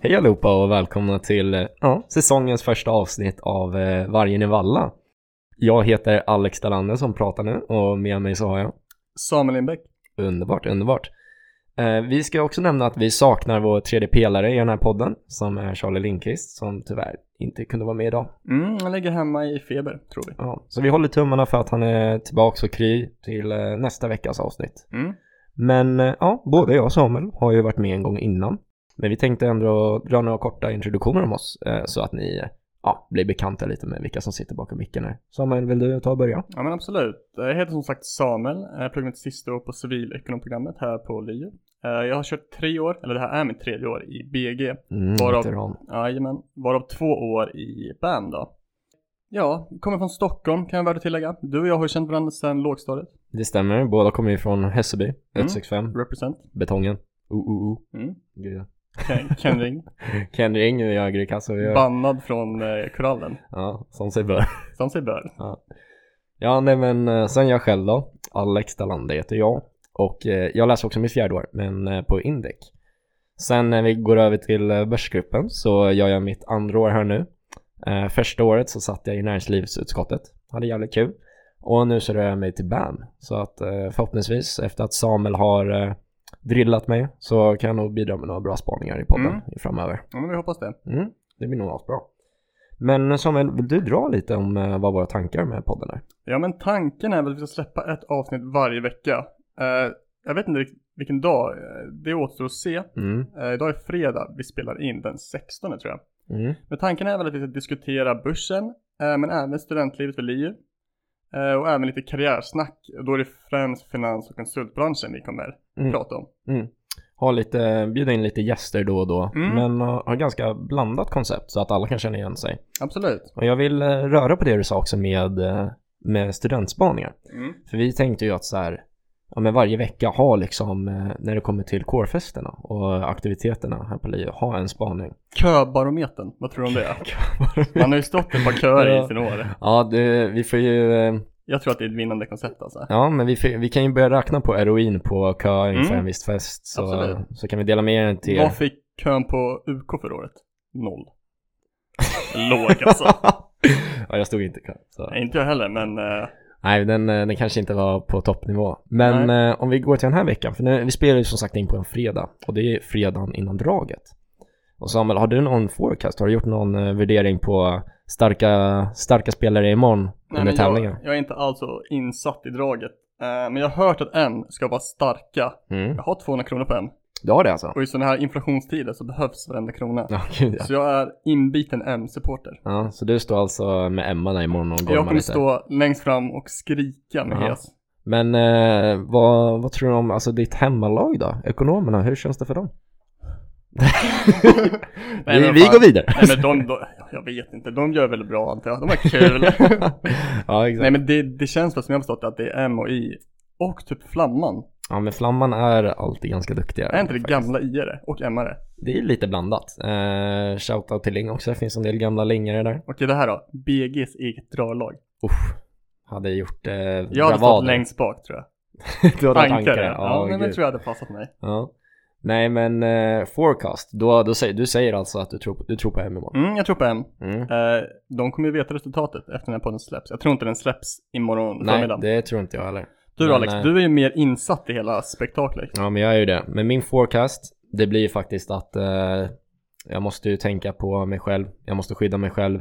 Hej allihopa och välkomna till eh, ja, säsongens första avsnitt av eh, Vargen i Valla. Jag heter Alex Dalander som pratar nu och med mig så har jag Samuel Lindbäck. Underbart, underbart. Eh, vi ska också nämna att vi saknar vår tredje pelare i den här podden som är Charlie Lindqvist som tyvärr inte kunde vara med idag. Mm, han ligger hemma i feber, tror vi. Ja, så vi håller tummarna för att han är tillbaka och kry till eh, nästa veckas avsnitt. Mm. Men eh, ja, både jag och Samuel har ju varit med en gång innan. Men vi tänkte ändå dra några korta introduktioner om oss eh, så att ni ja, blir bekanta lite med vilka som sitter bakom micken här. Samuel, vill du ta och börja? Ja men absolut. Jag heter som sagt Samuel. Jag pluggar mitt sista år på civilekonomprogrammet här på LiU. Eh, Jag har kört tre år, eller det här är mitt tredje år i BG. Mm, Varav-. Jajamän. Varav två år i BAM då. Ja, kommer från Stockholm kan jag att tillägga. Du och jag har ju känt varandra sedan lågstadiet. Det stämmer, båda kommer ju från Hässelby, 165, Represent. betongen. Uh, uh, uh. Mm. Gud. Ken, Ring. Ken Ring i Örgryte vi gör. Bannad från eh, korallen. Ja, som sig bör. Som sig bör. Ja, nej men eh, sen jag själv då. Alex Dalander heter jag. Och eh, jag läser också mitt fjärde år, men eh, på Indec. Sen när vi går över till eh, Börsgruppen så gör jag mitt andra år här nu. Eh, första året så satt jag i näringslivsutskottet. Hade jävligt kul. Och nu så rör jag mig till BAM. Så att förhoppningsvis efter att Samuel har drillat mig så kan jag nog bidra med några bra spaningar i podden Mm. framöver. Ja men vi hoppas det. Mm, det blir nog bra. Men Samuel, vill du dra lite om eh, vad våra tankar med podden är? Ja men tanken är väl att vi ska släppa ett avsnitt varje vecka. Eh, jag vet inte vilken dag, eh, det återstår att se. Mm, idag är fredag, vi spelar in den 16 tror jag. mm, Men tanken är väl att vi ska diskutera börsen, men även studentlivet vid LiU. Eh, och även lite karriärsnack. Då är det främst finans och konsultbranschen vi kommer Mm. prata om. mm. Ha lite, bjuda in lite gäster då och då, Mm. men uh, har ganska blandat koncept så att alla kan känna igen sig. Absolut. Och jag vill eh, röra på det du sa också med, eh, med studentspaningar. Mm. För vi tänkte ju att så här, ja men varje vecka ha liksom, eh, när det kommer till kårfesterna och aktiviteterna här på LiU, ha en spaning. Köbarometern, vad tror du om det? Man har ju stått ett par köer Ja. i sin år. Ja, det, vi får ju, eh, Jag tror att det är ett vinnande koncept alltså. ja men vi, vi kan ju börja räkna på heroin på kö inför Mm. en viss fest. Så, Absolut. så kan vi dela med er till. Vad fick kön på UK för året? Noll. Låg alltså. ja, jag stod inte i kö. Så. Nej, inte jag heller, men eh, Nej, den, eh, den kanske inte var på toppnivå. Men eh, om vi går till den här veckan, för nu, vi spelar ju som sagt in på en fredag och det är fredagen innan draget. Och Samuel, har du någon forecast? Har du gjort någon eh, värdering på starka, starka spelare imorgon nej, under tävlingen? jag, jag är inte alls så insatt i draget. Eh, men jag har hört att M ska vara starka. Mm. Jag har 200 kronor på M. Du har det alltså? Och i sådana här inflationstider så behövs varenda krona. Ja, gud ja. Så jag är inbiten M-supporter. ja. Så du står alltså med Emma där imorgon och Jag gormar kommer lite? stå längst fram och skrika med hes. Men eh, vad, vad tror du om alltså, ditt hemmalag då? Ekonomerna, hur känns det för dem? Nej, vi vi går vidare. Nej men de, de, jag vet inte, de gör väl bra antar jag. De är kul. ja, exakt. Nej men det, det känns väl som jag har förstått att det är M och I och typ Flamman. Ja, men Flamman är alltid ganska duktiga. Är inte det faktiskt. gamla Iare och Mare? Det är lite blandat. Eh, shoutout till Ling också, det finns en del gamla lingare där. Okej det här då, BGs eget draglag. Uff, hade gjort eh, Jag hade stått längst bak tror jag. du hade Ankare. ankare. Ja, Ja, men det tror jag hade passat mig. ja. Nej men eh, forecast, då, då säger, du säger alltså att du tror, du tror på M imorgon? Mm, jag tror på M. Mm. Eh, de kommer ju veta resultatet efter den här podden släpps. Jag tror inte den släpps imorgon Nej, förmiddag. det tror inte jag heller. Du men, Alex, eh, du är ju mer insatt i hela spektaklet. Ja men jag är ju det. Men min forecast, det blir ju faktiskt att eh, jag måste ju tänka på mig själv. Jag måste skydda mig själv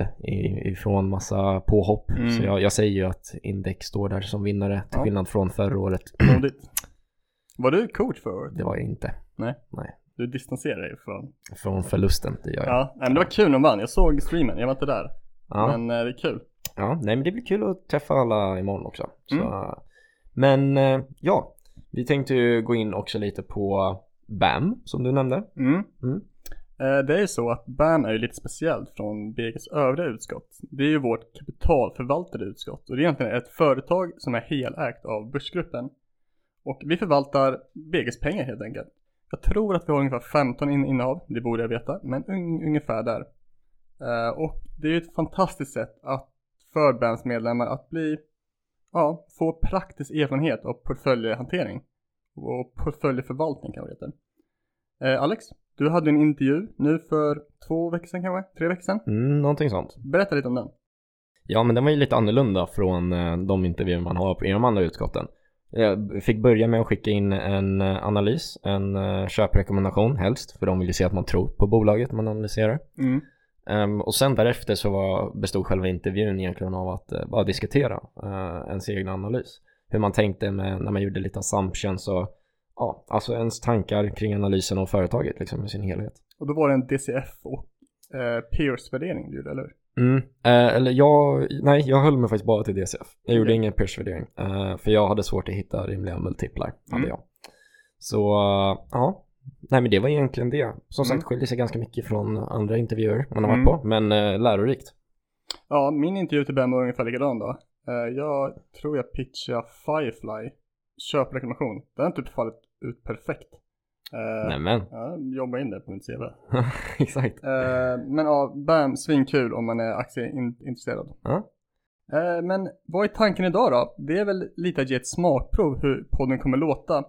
ifrån massa påhopp. Mm. Så jag, jag säger ju att Index står där som vinnare till Ja. skillnad från förra året. Modigt. Var du coach för året? Det var jag inte. Du distanserar dig från... Från förlusten, det gör jag. Ja, nej, men det var kul de vann. Jag såg streamen, jag var inte där. Ja. Men eh, det är kul. ja, nej men det blir kul att träffa alla imorgon också. Så, Mm. Men eh, ja, vi tänkte ju gå in också lite på BAM som du nämnde. Mm. Mm. Eh, Det är ju så att BAM är ju lite speciellt från BGs övriga utskott. Det är ju vårt kapitalförvaltade utskott och det är egentligen ett företag som är helägt av Börsgruppen. Och vi förvaltar BGs pengar helt enkelt. Jag tror att vi har ungefär 15 in innehav, det borde jag veta, men un ungefär där. Eh, och det är ju ett fantastiskt sätt att för BAMs medlemmar att bli, ja, få praktisk erfarenhet av portföljhantering. Och portföljförvaltning kan det heta. Eh, Alex, Du hade en intervju nu för två veckor sedan kanske? Tre veckor sedan? Mm, någonting sånt. Berätta lite om den. Ja, men den var ju lite annorlunda från eh, de intervjuer man har i de andra utskotten. Jag fick börja med att skicka in en eh, analys, en eh, köprekommendation helst, för de vill ju se att man tror på bolaget man analyserar. Mm. Um, och sen därefter så var, bestod själva intervjun egentligen av att uh, bara diskutera uh, ens egen analys. Hur man tänkte med, när man gjorde lite assumptions och ja, alltså ens tankar kring analysen av företaget liksom i sin helhet. Och då var det en DCF och eh, Peers-värdering du gjorde, eller hur? Mm. Uh, eller jag, nej jag höll mig faktiskt bara till DCF. Jag gjorde Okej. ingen peers-värdering. Uh, för jag hade svårt att hitta rimliga multiplar, hade Mm. jag. Så, uh, ja. Nej men det var egentligen det. Som Mm. sagt skiljer sig ganska mycket från andra intervjuer man har Mm. varit på. Men uh, lärorikt. Ja, min intervju till Ben var ungefär likadan då. Eh, jag tror jag pitchade Firefly, köprekommendation. Den har typ fallit ut perfekt. Uh, Nämen, ja, jobba in det på mitt CV. exakt. Eh, men ja, bam, svinkul om man är aktieintresserad. Eh, men vad är tanken idag då? Det är väl lite att ge ett smakprov hur podden kommer låta.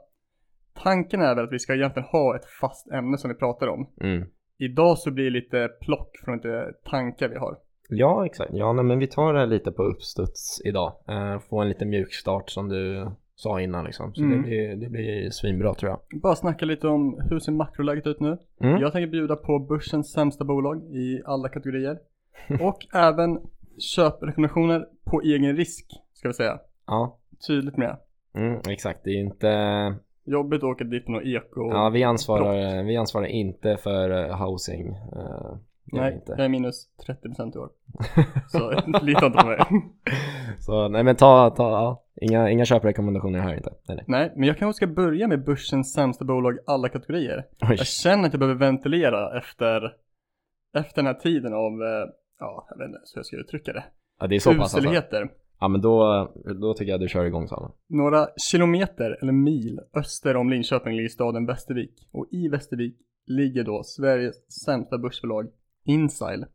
Tanken är väl att vi ska egentligen ha ett fast ämne som vi pratar om. Mm. Idag så blir det lite plock från lite tankar vi har. Ja, exakt. Ja, nej, men vi tar det lite på uppstuds idag. Uh, få en liten mjuk start som du sa innan liksom. Så Mm. det, blir, det blir svinbra tror jag. Bara snacka lite om hur ser makroläget ut nu. Mm. Jag tänker bjuda på börsens sämsta bolag i alla kategorier. Och även köprekommendationer på egen risk, ska vi säga. Ja, Tydligt med. mm, exakt. Det är inte... Jobbigt att åka dit på något eko. Ja, vi ansvarar, vi ansvarar inte för eh, housing. vi Nej, inte. jag är minus 30% i år. Så lita inte på mig. Så nej men ta, ta, ja. Inga, inga köprekommendationer här inte. Nej, nej. Nej, men jag kanske ska börja med börsens sämsta bolag alla kategorier. Oj. Jag känner att jag behöver ventilera efter, efter den här tiden av, eh, ja, jag vet inte hur jag ska uttrycka det. Ja, det är så pass alltså. Ja men då, då tycker jag du kör igång Salen. Några kilometer eller mil öster om Linköping ligger staden Västervik. Och i Västervik ligger då Sveriges sämsta börsbolag Insile.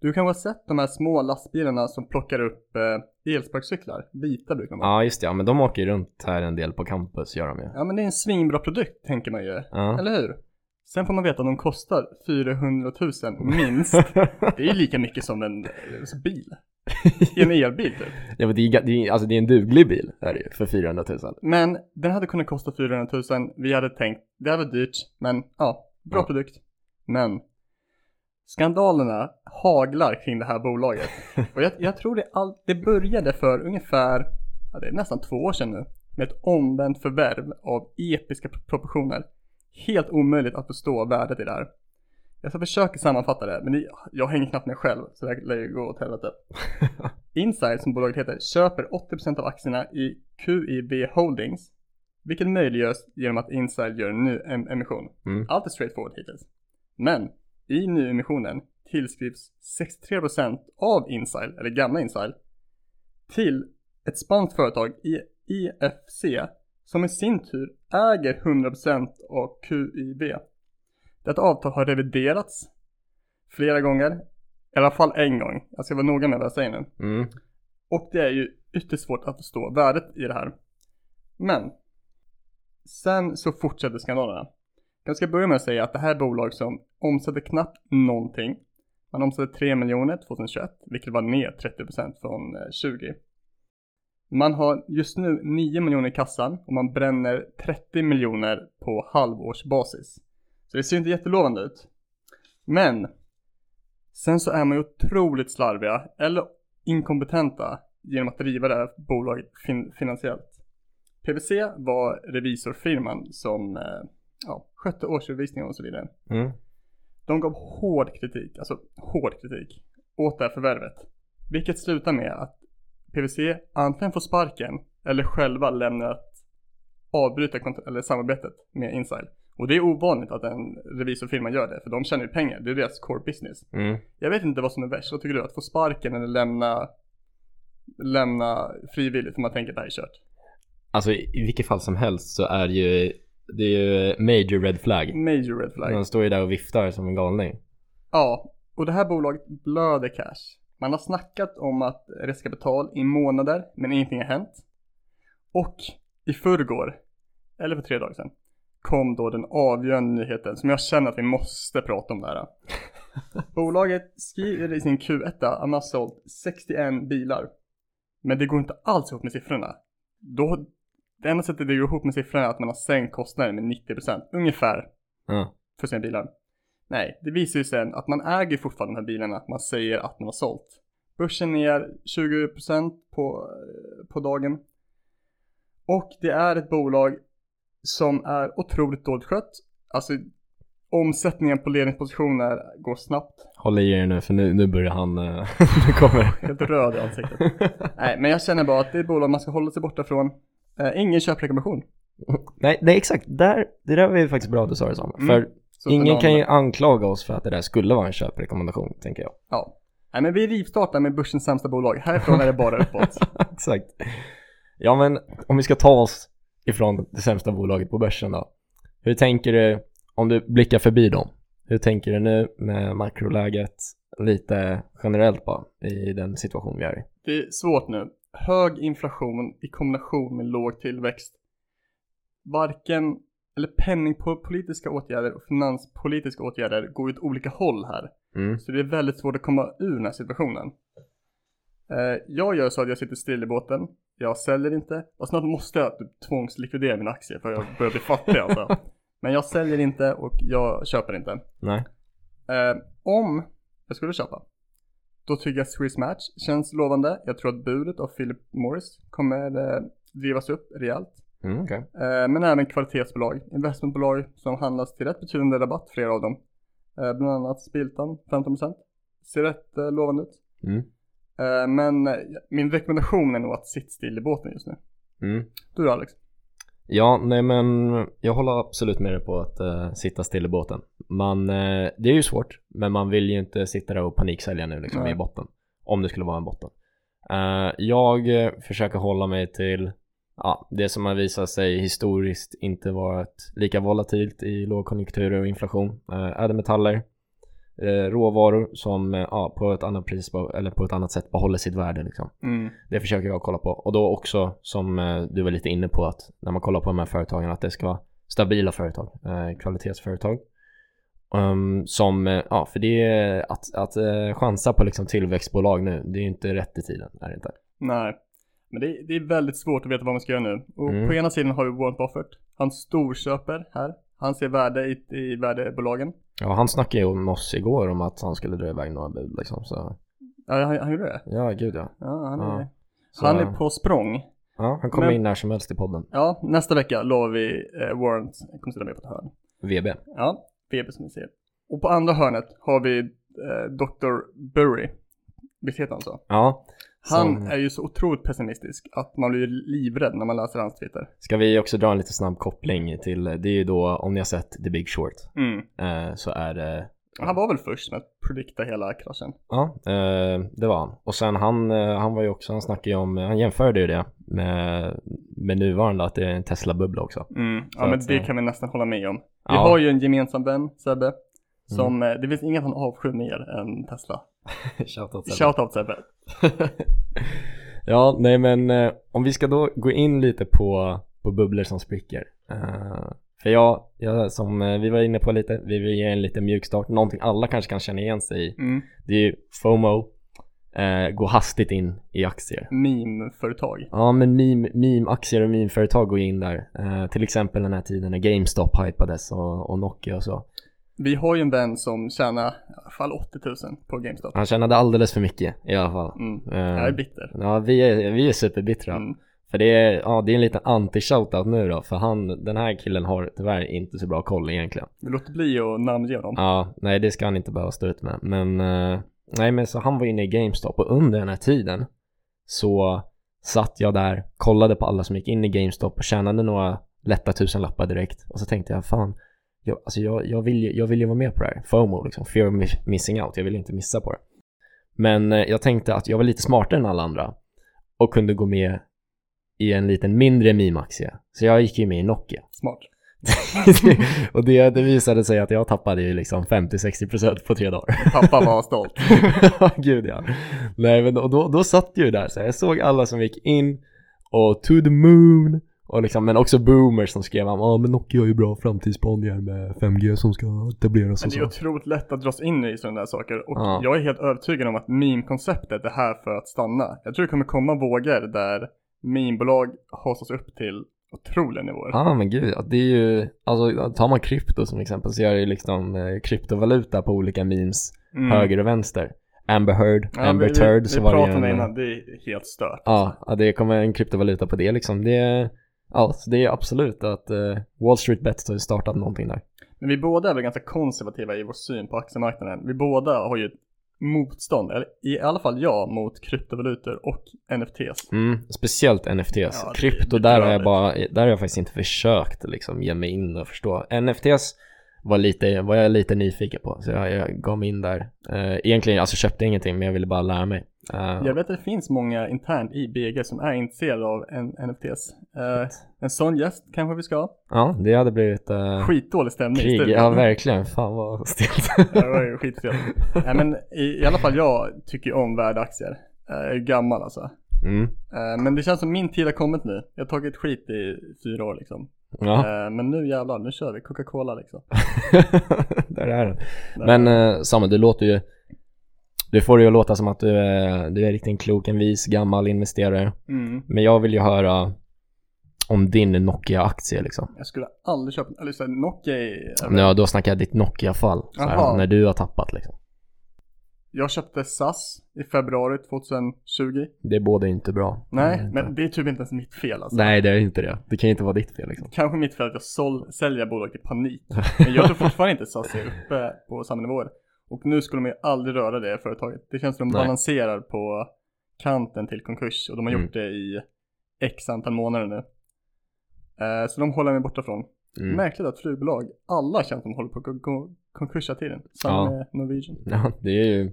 Du kan ha sett de här små lastbilarna som plockar upp eh, elsparkcyklar. Vita brukar vara. Ja just det, ja men de åker ju runt här en del på campus gör de ju. Ja men det är en svinbra produkt tänker man ju. Ja. Eller hur? Sen får man veta att de kostar 400 000 minst. Det är ju lika mycket som en eh, bil. En elbil typ. ja men det är, det är, alltså det är en duglig bil är det ju, för 400 000. Men den hade kunnat kosta 400 000. Vi hade tänkt, det här var dyrt. Men ja, bra Ja. produkt. Men skandalerna haglar kring det här bolaget. Och jag, jag tror det, all, det började för ungefär, ja, det är nästan två år sedan nu. Med ett omvänt förvärv av episka pro- proportioner. Helt omöjligt att förstå värdet i det här. Jag ska försöka sammanfatta det, men jag hänger knappt med själv, så det här lär ju gå åt helvete. Inside, som bolaget heter, köper 80% av aktierna i QIB Holdings, vilket möjliggörs genom att Inside gör en ny em- emission. Mm. Allt är straightforward hittills. Men i nyemissionen tillskrivs 63% av Inside, eller gamla Inside, till ett spanskt företag, i IFC, som i sin tur äger 100% av QIB. Detta avtal har reviderats flera gånger, i alla fall en gång. Jag ska vara noga med vad jag säger nu. Mm. Och det är ju ytterst svårt att förstå värdet i det här. Men sen så fortsätter skandalerna. Jag ska börja med att säga att det här är bolag som omsätter knappt någonting. Man omsatte 3 miljoner 2021, vilket var ner 30% från eh, 20. Man har just nu 9 miljoner i kassan och man bränner 30 miljoner på halvårsbasis. Så det ser inte jättelovande ut. Men sen så är man ju otroligt slarviga eller inkompetenta genom att driva det här bolaget fin- finansiellt. PWC var revisorfirman som eh, ja, skötte årsredovisningen och så vidare. Mm. De gav hård kritik, alltså hård kritik, åt det här förvärvet. Vilket slutar med att PWC antingen får sparken eller själva lämnar att avbryta eller samarbetet med Inside. Och det är ovanligt att en revisorfirma gör det, för de tjänar ju pengar, det är deras core business. Mm. Jag vet inte vad som är värst, vad tycker du? Att få sparken eller lämna, lämna frivilligt för man tänker att det här är kört? Alltså i vilket fall som helst så är ju det är ju major red flag. Major red flag. Man står ju där och viftar som en galning. Ja, och det här bolaget blöder cash. Man har snackat om att riskkapital i månader, men ingenting har hänt. Och i förrgår, eller för tre dagar sedan, kom då den avgörande nyheten som jag känner att vi måste prata om det här. Bolaget skriver i sin Q1 att man har sålt 61 bilar. Men det går inte alls ihop med siffrorna. Då, det enda sättet det går ihop med siffrorna är att man har sänkt kostnaden med 90% ungefär Ja. för sina bilar. Nej, det visar ju sen att man äger fortfarande de här bilarna man säger att man har sålt. Börsen ner 20% på, eh, på dagen. Och det är ett bolag som är otroligt dåligt skött. Alltså omsättningen på ledningspositioner går snabbt. Håll i er nu för nu, nu börjar han, eh, nu kommer Helt röd i ansiktet. Nej, men jag känner bara att det är ett bolag man ska hålla sig borta från. Eh, ingen köprekommendation. Nej, nej exakt, där, det där var ju faktiskt bra att du sa det Samuel. Mm. För ingen kan ju anklaga oss för att det där skulle vara en köprekommendation, tänker jag. Ja. Nej, men vi rivstartar med börsens sämsta bolag. Härifrån är det bara uppåt. exakt. Ja men om vi ska ta oss ifrån det sämsta bolaget på börsen då. Hur tänker du, om du blickar förbi dem, hur tänker du nu med makroläget lite generellt bara i den situation vi är i? Det är svårt nu. Hög inflation i kombination med låg tillväxt. Varken, eller penningpolitiska åtgärder och finanspolitiska åtgärder går åt olika håll här. Mm. Så det är väldigt svårt att komma ur den här situationen. Eh, jag gör så att jag sitter still i båten. Jag säljer inte. Och snart måste jag typ tvångslikvidera mina aktier för jag börjar bli fattig alltså. Men jag säljer inte och jag köper inte. Nej. Eh, om jag skulle köpa, då tycker jag Swiss Match känns lovande. Jag tror att budet av Philip Morris kommer eh, drivas upp rejält. Mm, okej. Eh, men även kvalitetsbolag, investmentbolag som handlas till rätt betydande rabatt, flera av dem. Eh, bland annat Spiltan, 15%. Ser rätt eh, lovande ut. Mm. Men min rekommendation är nog att sitta still i båten just nu. Mm. Du då Alex? Ja, nej men jag håller absolut med dig på att eh, sitta still i båten. Man, eh, det är ju svårt, men man vill ju inte sitta där och paniksälja nu liksom Nej. i botten. Om det skulle vara en botten. Eh, jag försöker hålla mig till ja, det som har visat sig historiskt inte varit lika volatilt i lågkonjunkturer och inflation. Uh, ädelmetaller, eh, råvaror som eh, ja, på ett annat pris eller på ett annat sätt behåller sitt värde liksom. Mm. Det försöker jag kolla på. Och då också som eh, du var lite inne på att när man kollar på de här företagen att det ska vara stabila företag, eh, kvalitetsföretag. Um, som, eh, ja för det är att, att eh, chansa på liksom tillväxtbolag nu, det är ju inte rätt i tiden, är det inte? Nej. Men det, det är väldigt svårt att veta vad man ska göra nu. Och Mm. på ena sidan har vi Warren Buffett. Han storköper här. Han ser värde i, i värdebolagen. Ja, han snackade ju om oss igår om att han skulle dra iväg några bud liksom, så Ja, han, han gjorde det. ja, gud ja. Ja, han är, Ja. Han är på språng. Ja, han kommer Men- in när som helst i podden. Ja, nästa vecka lovar vi eh, Warren kommer sitta med på ett hörn. VB. Ja, VB som ni ser. Och på andra hörnet har vi eh, Dr. Burry. Visst heter han så? Ja. Han som- är ju så otroligt pessimistisk att man blir livrädd när man läser hans Twitter. Ska vi också dra en lite snabb koppling till, det är ju då om ni har sett The Big Short, Mm. eh, så är det Han var väl först med att predikta hela kraschen. Ja, eh, det var han. Och sen han, eh, han var ju också, han snackade ju om, han jämförde ju det med, med nuvarande att det är en Tesla-bubbla också. Mm. Ja men att, det kan vi nästan hålla med om. Vi Ja. Mm. har ju en gemensam vän, Sebbe. Som, eh, det finns inget han avskyr mer än Tesla. Shoutout Shoutout Sebbe. Ja, nej men eh, om vi ska då gå in lite på, på bubblor som spricker. Eh, för jag, jag, som eh, vi var inne på lite, vi vill ge en liten mjukstart, någonting alla kanske kan känna igen sig i. Mm. Det är ju FOMO, eh, gå hastigt in i aktier. Meme-företag. Ja men meme, meme-aktier och meme-företag går in där. Eh, till exempel den här tiden när GameStop hypades och, och Nokia och så. Vi har ju en vän som tjänar i alla fall 80 000 på GameStop. Han tjänade alldeles för mycket i alla fall. Mm. Eh, Jag är bitter. ja vi är, vi är superbittra. Mm. För det är, ja, det är en liten anti-shoutout nu då. För han, den här killen har tyvärr inte så bra koll egentligen. Låter bli att namnge honom. Ja, nej det ska han inte behöva stå ut med. Men, eh, nej men så han var inne i GameStop och under den här tiden så satt jag där, kollade på alla som gick in i GameStop och tjänade några lätta tusenlappar direkt. Och så tänkte jag, fan, jag, alltså jag, jag, vill, ju- jag vill ju vara med på det här. FOMO liksom, fear of miss- missing out. Jag vill inte missa på det. Men eh, jag tänkte att jag var lite smartare än alla andra och kunde gå med i en liten mindre meme-aktie. Så jag gick ju med i Nokia. Smart. och det, det visade sig att jag tappade ju liksom 50-60% på tre dagar. Pappa var stolt. Ja, Gud ja. Nej men då, då, då satt jag ju där så jag såg alla som gick in och to the moon Och liksom, men också boomers som skrev ja men Nokia har ju bra framtidsspaningar med 5G som ska etableras Men och det är så. otroligt lätt att dras in i sådana där saker och Ja. jag är helt övertygad om att meme-konceptet är här för att stanna. Jag tror det kommer komma vågor där meme-bolag hasas upp till otroliga nivåer. Ja men gud, det är ju, alltså tar man krypto som exempel så är det ju liksom eh, kryptovaluta på olika memes, Mm. höger och vänster. Amber Heard, Ja, Amber vi, Turd vi, så vi var det ju om en, innan, det är helt stört. Ja, ja, det kommer en kryptovaluta på det liksom. Det är, ja, så det är absolut att eh, Wall Street Bets har ju startat någonting där. Men vi båda är väl ganska konservativa i vår syn på aktiemarknaden. Vi båda har ju motstånd, eller i alla fall jag, mot kryptovalutor och NFTs. Mm, speciellt NFTs. Ja, det är Krypto, där har jag bara, där har jag faktiskt inte försökt liksom ge mig in och förstå. NFTs var, lite, var jag lite nyfiken på, så jag, jag gav mig in där. Eh, egentligen, alltså köpte ingenting, men jag ville bara lära mig. Eh, Jag vet att det finns många internt i BG som är intresserade av en, NFTs. Eh, en sån gäst kanske vi ska ha. Ja, det hade blivit uh, Skitdålig stämning krig. Ja, verkligen. Fan vad stelt. Det var ju skitfel. Nej men i, i alla fall jag tycker om värdeaktier. Jag är gammal alltså. mm. Men det känns som min tid har kommit nu. Jag har tagit skit i fyra år liksom. Ja, Men nu jävlar, nu kör vi Coca-Cola liksom. där är den. Men eh, Samuel, du låter ju Du får det ju att låta som att du är, du är riktigt en klok, en vis, gammal investerare Mm. Men jag vill ju höra om din Nokia-aktie liksom Jag skulle aldrig köpa, eller så här, Nokia är, Ja, då snackar jag ditt Nokia-fall här. När du har tappat liksom Jag köpte SAS i februari 2020. Det borde inte bra Nej, Det inte- men det är typ inte ens mitt fel alltså. Nej, det är inte det Det kan ju inte vara ditt fel liksom Kanske mitt fel att jag sål, säljer bolag i panik. Men jag tror fortfarande inte SAS är uppe på samma nivåer. Och nu skulle de ju aldrig röra det företaget. Det känns som de Nej. balanserar på kanten till konkurs och de har gjort det i x antal månader nu. Eh, så de håller mig borta från. mm. Märkligt att flygbolag, alla känns som håller på att konkurs hela tiden. Samma Ja. med Norwegian. Ja, det är ju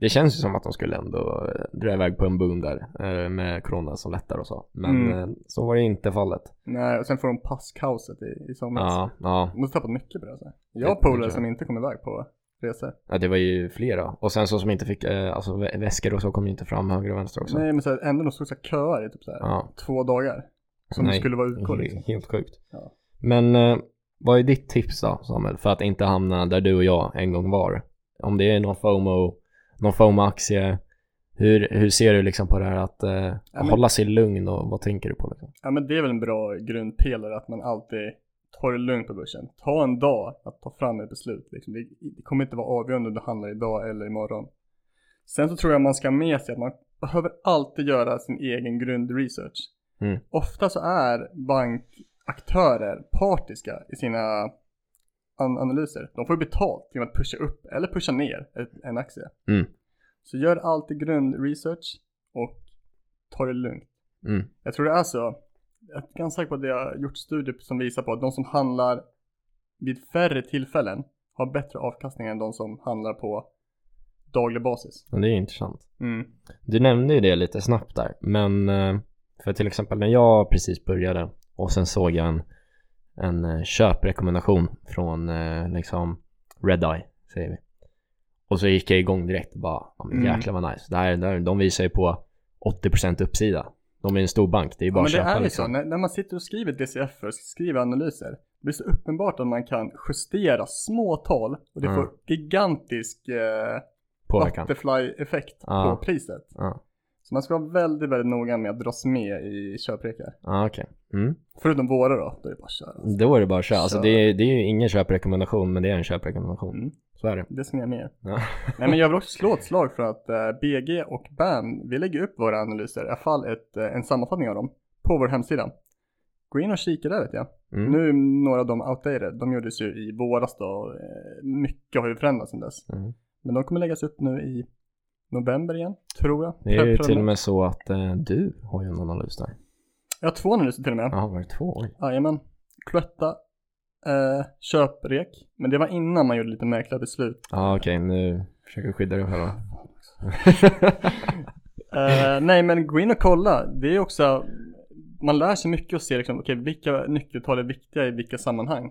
Det känns ju som att de skulle ändå eh, dra iväg på en boom där eh, Med corona som lättar och så Men Mm. eh, så var det inte fallet Nej, och sen får de passkaoset i, i somras. Ja, ja De har tappat mycket på det. Alltså. Jag har polare som inte kom iväg på resor. Ja det var ju flera. Och sen så som inte fick, eh, alltså vä- väskor och så kom ju inte fram höger och vänster också. Nej men så här, ändå de stod så här köer i typ så här, Ja, två dagar. Som Nej. skulle vara utgå liksom. helt sjukt. Ja. Men eh, vad är ditt tips då Samuel? För att inte hamna där du och jag en gång var. Om det är någon FOMO, någon FOMO-aktie. Hur, hur ser du liksom på det här att eh, men- hålla sig lugn och vad tänker du på liksom? Ja men det är väl en bra grundpelare att man alltid tar det lugnt på börsen. Ta en dag att ta fram ett beslut. Liksom. Det, det kommer inte vara avgörande om du handlar idag eller imorgon. Sen så tror jag man ska ha med sig att man behöver alltid göra sin egen grundresearch. Mm. Ofta så är bankaktörer partiska i sina an- analyser. De får ju betalt genom att pusha upp eller pusha ner ett- en aktie. Mm. Så gör alltid grundresearch och ta det lugnt. Mm. Jag tror det är så. Jag är ganska säker på att det har gjort studier som visar på att de som handlar vid färre tillfällen har bättre avkastning än de som handlar på daglig basis. Och det är intressant. Mm. Du nämnde ju det lite snabbt där, men eh, för till exempel när jag precis började och sen såg jag en, en eh, köprekommendation från eh, liksom Redeye, säger vi. Och så gick jag igång direkt och bara, ja, men Mm. jäklar vad nice. Det här, det här, de visar ju på 80% uppsida. De är en stor bank, det är ju Ja, bara men att det köpa är ju så. liksom. När, när man sitter och skriver DCF och skriver analyser. Det blir så uppenbart att man kan justera små tal och det Mm. får gigantisk eh, butterfly-effekt Ja. på priset. Ja, Så man ska vara väldigt, väldigt noga med att dras med i köprekar. ah, okej. Mm. Förutom våra då, då är det bara att köra. Då är det bara att köra. Alltså det är, det är ju ingen köprekommendation, men det är en köprekommendation. Mm. Så är det. Det ska ni ha med. Ja. Nej men jag vill också slå ett slag för att eh, BG och BAM, vi lägger upp våra analyser, i alla fall ett, eh, en sammanfattning av dem, på vår hemsida. Gå in och kika där vet jag. Mm. Nu är några av dem outdated, de gjordes ju i våras då, och, eh, mycket har ju förändrats sedan dess. Mm. Men de kommer läggas upp nu i november igen, tror jag. Det är ju till och med så att eh, du har ju en analys där. Jag har två analyser till och med. Jaha, var det två? Jajamän. Cloetta, eh, köprek, men det var innan man gjorde lite märkliga beslut. Ja okej, nu försöker vi skydda dig själva. Eh, nej men gå in och kolla. Det är också, man lär sig mycket och ser liksom, okej vilka nyckeltal är viktiga i vilka sammanhang.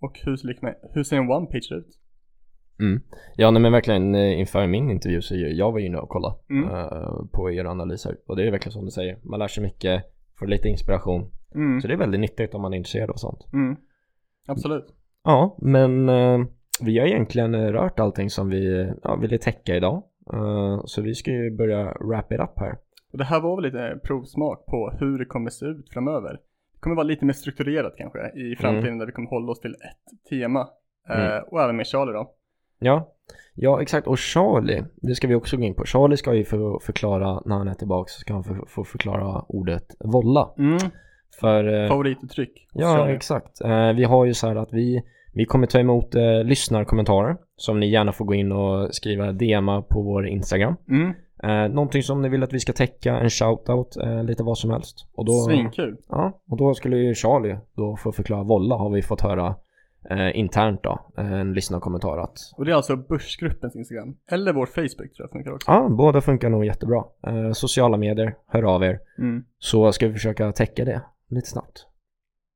Och hur, ser liksom- hur ser en one page ut? Mm. Ja nej, men verkligen eh, inför min intervju så jag var inne och kollade Mm. eh, på era analyser och det är verkligen som du säger, man lär sig mycket, får lite inspiration Mm. Så det är väldigt nyttigt om man är intresserad av sånt. Mm. Absolut. Ja, men eh, vi har egentligen rört allting som vi ja, ville täcka idag. Eh, så vi ska ju börja wrap it up här. Och det här var väl lite provsmak på hur det kommer se ut framöver. Det kommer vara lite mer strukturerat kanske i framtiden där vi kommer hålla oss till ett tema. Mm. och även med Charlie då. Ja, ja exakt. Och Charlie, det ska vi också gå in på. Charlie ska ju få förklara, när han är tillbaka, så ska han få, få förklara ordet volla. Mm. För eh, Favorituttryck. Ja, Charlie. exakt. Eh, vi har ju så här att vi, vi kommer ta emot eh, lyssnarkommentarer som ni gärna får gå in och skriva DMa på vår Instagram. Mm. Eh, någonting som ni vill att vi ska täcka, en shoutout, eh, lite vad som helst. Och då, Svinkul. ja, och då skulle ju Charlie då få förklara volla har vi fått höra eh, internt då, eh, en lyssnarkommentar att Och det är alltså Börsgruppens Instagram. Eller vår Facebook tror jag funkar också. ja, båda funkar nog jättebra. Eh, sociala medier, hör av er. Mm. Så ska vi försöka täcka det lite snabbt.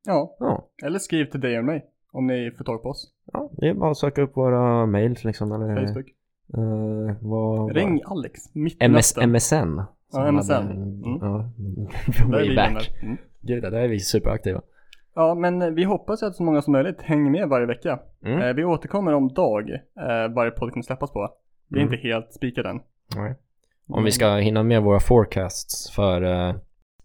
Ja, Ja, eller skriv till dig och mig. Om ni får tag på oss. ja det är bara att söka upp våra mails liksom. Eller, Facebook. Eh, vad, Ring Alex. Mitt MS. MSN. Ja, MSN. hade- Mm. Ja, way back. Mm. Gud, där är vi superaktiva. Ja, men eh, vi hoppas att så många som möjligt hänger med varje vecka. Mm. Eh, vi återkommer om dag, eh, varje podd kommer släppas på. Vi är Mm. inte helt spikade än. Nej. Om vi ska hinna med våra forecasts för eh,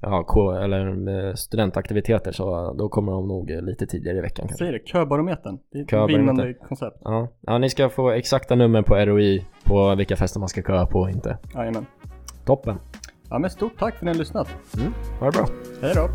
ja, K- eller eh, studentaktiviteter så då kommer de nog eh, lite tidigare i veckan kanske. Säg det, köbarometern. Det är ett vinnande koncept. Ja. ja, ni ska få exakta nummer på ROI på vilka fester man ska köa på och inte. Jajamän. Toppen. Ja, men stort tack för att ni har lyssnat. Ha det bra. Hej då.